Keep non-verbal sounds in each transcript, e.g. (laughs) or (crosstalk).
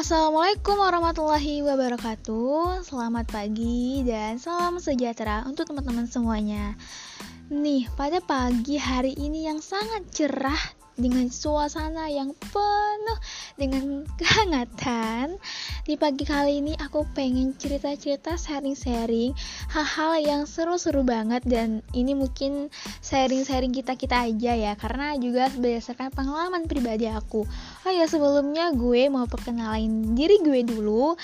Assalamualaikum warahmatullahi wabarakatuh. Selamat pagi dan salam sejahtera untuk teman-teman semuanya. Nih, pada pagi hari ini yang sangat cerah dengan suasana yang penuh dengan (laughs) kehangatan. Di pagi kali ini aku pengen cerita-cerita sharing-sharing hal-hal yang seru-seru banget. Dan ini mungkin sharing-sharing kita-kita aja ya Karena juga berdasarkan pengalaman pribadi aku. Oh ya sebelumnya gue mau perkenalin diri gue dulu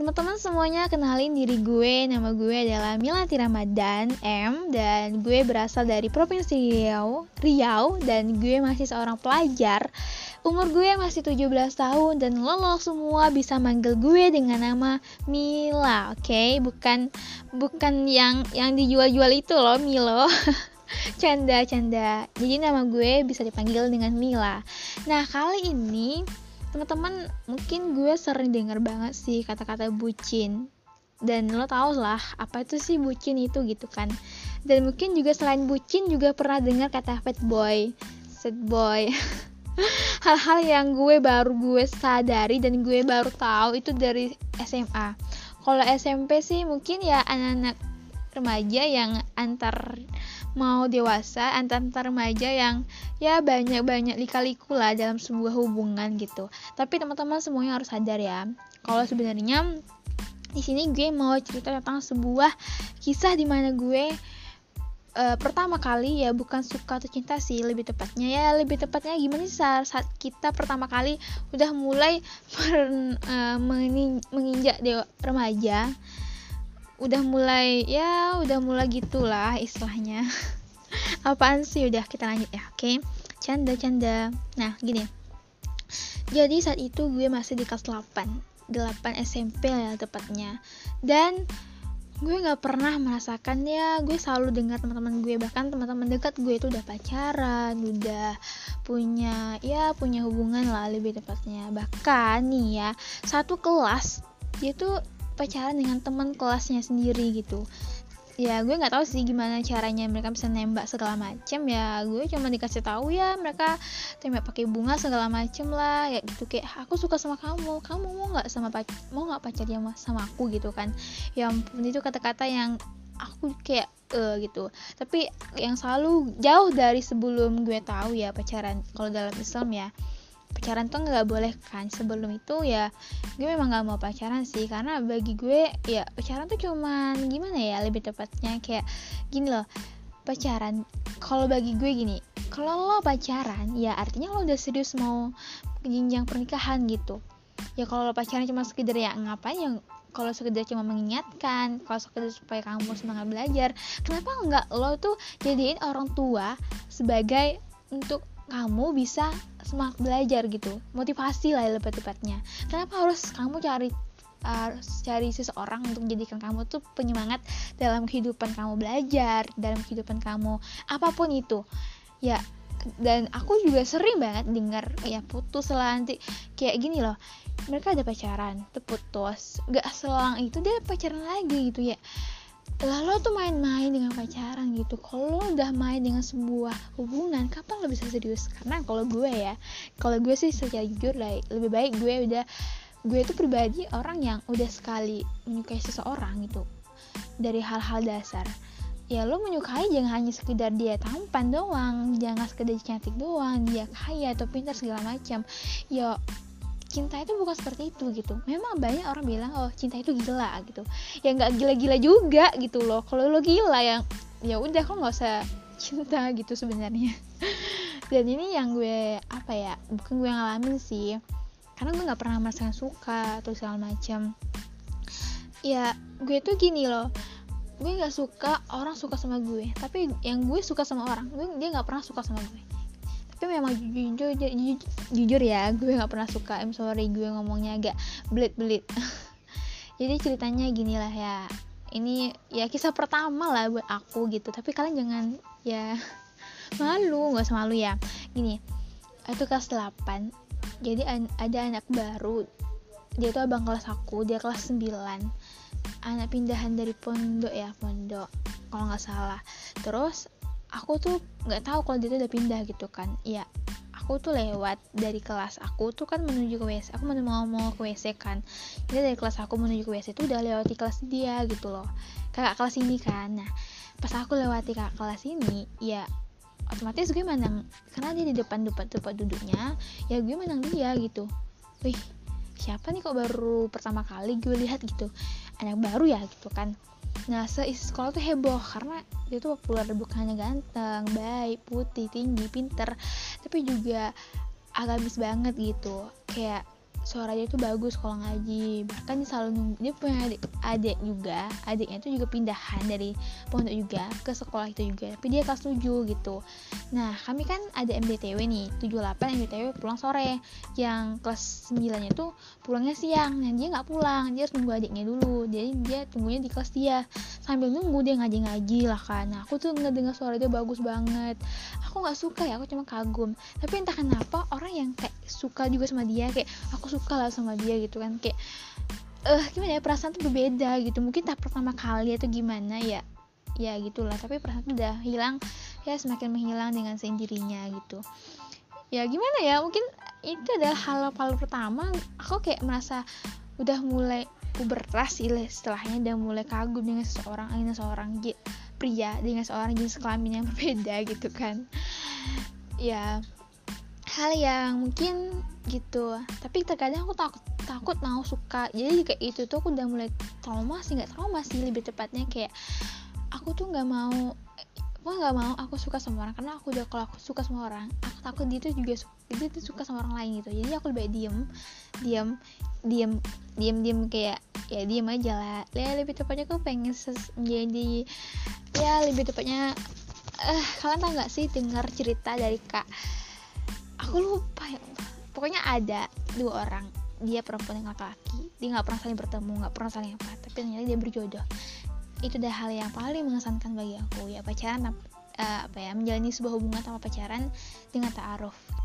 Teman-teman semuanya kenalin diri gue, nama gue adalah Milati Ramadan M dan gue berasal dari Provinsi Riau, Riau dan gue masih seorang pelajar. Umur gue masih 17 tahun dan lo, semua bisa manggil gue dengan nama Mila, oke? Okay? Bukan bukan yang yang dijual-jual itu loh, Milo. (laughs) canda, canda. Jadi nama gue bisa dipanggil dengan Mila. Nah, kali ini teman-teman mungkin gue sering denger banget sih kata-kata bucin. Dan lo tau lah apa itu sih bucin itu gitu kan. Dan mungkin juga selain bucin juga pernah dengar kata fat boy sad boy. (laughs) Hal-hal yang gue baru gue sadari dan gue baru tahu itu dari SMA kalau SMP sih mungkin ya anak-anak remaja yang antar mau dewasa antar-antar remaja yang ya banyak-banyak lika-liku lah dalam sebuah hubungan gitu. Tapi teman-teman semuanya harus sadar ya kalau sebenarnya di sini gue mau cerita tentang sebuah kisah di mana gue uh, pertama kali ya bukan suka atau cinta sih lebih tepatnya. Ya lebih tepatnya gimana sih saat, saat kita pertama kali udah mulai (laughs) uh, menginjak dewa remaja udah mulai ya udah mulai gitulah istilahnya. (laughs) Apaan sih? Udah kita lanjut ya oke? Okay? canda canda. Nah gini. Jadi saat itu gue masih di kelas 8 8 SMP ya tepatnya. Dan gue nggak pernah merasakan ya gue selalu dengar teman-teman gue. Bahkan teman-teman dekat gue itu udah pacaran udah punya ya punya hubungan lah lebih tepatnya. Bahkan nih ya satu kelas dia tuh pacaran dengan teman kelasnya sendiri gitu. Ya gue nggak tahu sih gimana caranya mereka bisa nembak segala macem. Ya gue cuma dikasih tahu ya mereka tembak pakai bunga segala macem lah ya gitu. Kayak aku suka sama kamu kamu mau nggak sama pac mau nggak pacarnya sama aku? gitu kan. Ya ampun itu kata-kata yang aku kayak uh, gitu. Tapi yang selalu jauh dari sebelum gue tahu ya pacaran kalau dalam Islam ya pacaran tuh nggak boleh kan. Sebelum itu ya gue memang nggak mau pacaran sih. Karena bagi gue ya pacaran tuh cuman gimana ya lebih tepatnya kayak gini loh. Pacaran kalau bagi gue gini kalau lo pacaran ya artinya lo udah serius mau jenjang pernikahan gitu. Ya kalau lo pacaran cuma sekedar ya ngapain ya kalau sekedar cuma mengingatkan kalau sekedar supaya kamu semangat belajar kenapa nggak lo tuh jadiin orang tua sebagai untuk kamu bisa semangat belajar gitu motivasi lah lebih tepatnya. Kenapa harus kamu cari uh, cari seseorang untuk menjadikan kamu tuh penyemangat dalam kehidupan kamu belajar dalam kehidupan kamu apa pun itu? Ya dan aku juga sering banget dengar ya putus lah nanti kayak gini loh mereka ada pacaran tuh putus gak selang itu dia pacaran lagi gitu ya lalu tuh main-main dengan pacaran gitu. Kalau udah main dengan sebuah hubungan kapan lo bisa serius? Karena kalau gue ya kalau gue sih secara jujur lah lebih baik gue udah gue itu pribadi orang yang udah sekali menyukai seseorang gitu. Dari hal-hal dasar. Ya lo menyukai jangan hanya sekedar dia tampan doang jangan sekedar cantik doang dia kaya atau pintar segala macam. Ya cinta itu bukan seperti itu gitu. Memang banyak orang bilang oh cinta itu gila gitu. Ya nggak gila-gila juga gitu loh. Kalau lo gila yang ya udah kok nggak usah cinta (laughs) gitu sebenarnya. Dan ini yang gue apa ya bukan gue ngalamin sih. Karena gue nggak pernah merasakan suka atau segala macam. Ya gue tuh gini loh. Gue nggak suka orang suka sama gue. Tapi yang gue suka sama orang gue dia nggak pernah suka sama gue tapi memang jujur jujur, jujur ya gue nggak pernah suka I'm sorry gue ngomongnya agak belit belit (laughs) jadi ceritanya gini lah ya ini ya kisah pertama lah buat aku gitu tapi kalian jangan ya (laughs) malu nggak usah malu ya. Gini itu kelas 8 jadi ada anak baru dia tuh abang kelas aku dia kelas 9 anak pindahan dari pondok ya pondok kalau nggak salah. Terus aku tuh nggak tahu kalau dia tuh udah pindah gitu kan. Ya aku tuh lewat dari kelas aku tuh kan menuju ke WC aku mau mau ke WC kan. Jadi dari kelas aku menuju ke WC itu udah lewati kelas dia gitu loh kakak kelas ini kan. Nah pas aku lewati kakak kelas ini ya otomatis gue menang karena dia di depan depan tempat duduknya ya gue menang dia gitu. Wih siapa nih kok baru pertama kali gue lihat gitu? Anak baru ya gitu kan Nah, seisi sekolah tuh heboh karena dia tuh populer bukan hanya ganteng, baik, putih, tinggi, pinter, tapi juga agamis banget gitu. Kayak suara dia tuh bagus kalau ngaji. Bahkan dia selalu nunggu dia punya adik, adik juga adiknya itu juga pindahan dari pondok juga ke sekolah itu juga tapi dia kelas 7 gitu. Nah kami kan ada MDTW nih 78 MDTW pulang sore yang kelas 9 nya tuh pulangnya siang nah dia nggak pulang dia harus nunggu adiknya dulu jadi dia tunggunya di kelas dia. Sambil nunggu dia ngaji-ngaji lah kan. Nah aku tuh ngedengar suara dia bagus banget. Aku nggak suka ya aku cuma kagum. Tapi entah kenapa orang yang kayak suka juga sama dia kayak suka lah sama dia gitu kan. Kayak eh uh, gimana ya perasaan tuh berbeda gitu. Mungkin tak pertama kali atau gimana ya ya gitulah. Tapi perasaan tuh udah hilang ya semakin menghilang dengan sendirinya gitu. Ya gimana ya mungkin itu adalah hal-hal pertama. Aku kayak merasa udah mulai pubertas sih setelahnya udah mulai kagum dengan seseorang dengan seorang pria dengan seorang jenis kelamin yang (laughs) berbeda gitu kan. Ya hal yang mungkin gitu. Tapi terkadang aku takut takut mau suka. Jadi kayak itu tuh aku udah mulai trauma sih nggak trauma sih lebih tepatnya kayak aku tuh nggak mau aku nggak mau aku suka sama orang. Karena aku udah kalau aku suka sama orang aku takut dia tuh juga dia tuh suka sama orang lain gitu. Jadi aku lebih diem diem diem diem diem kayak ya diem aja lah. Ya lebih tepatnya aku pengen jadi ya lebih tepatnya eh uh, kalian tau nggak sih dengar cerita dari kak aku lupa ya pokoknya ada dua orang. Dia perempuan yang laki-laki dia nggak pernah saling bertemu nggak pernah saling apa tapi ternyata dia berjodoh. Itu adalah hal yang paling mengesankan bagi aku ya. Pacaran uh, apa ya menjalani sebuah hubungan sama pacaran dengan taaruf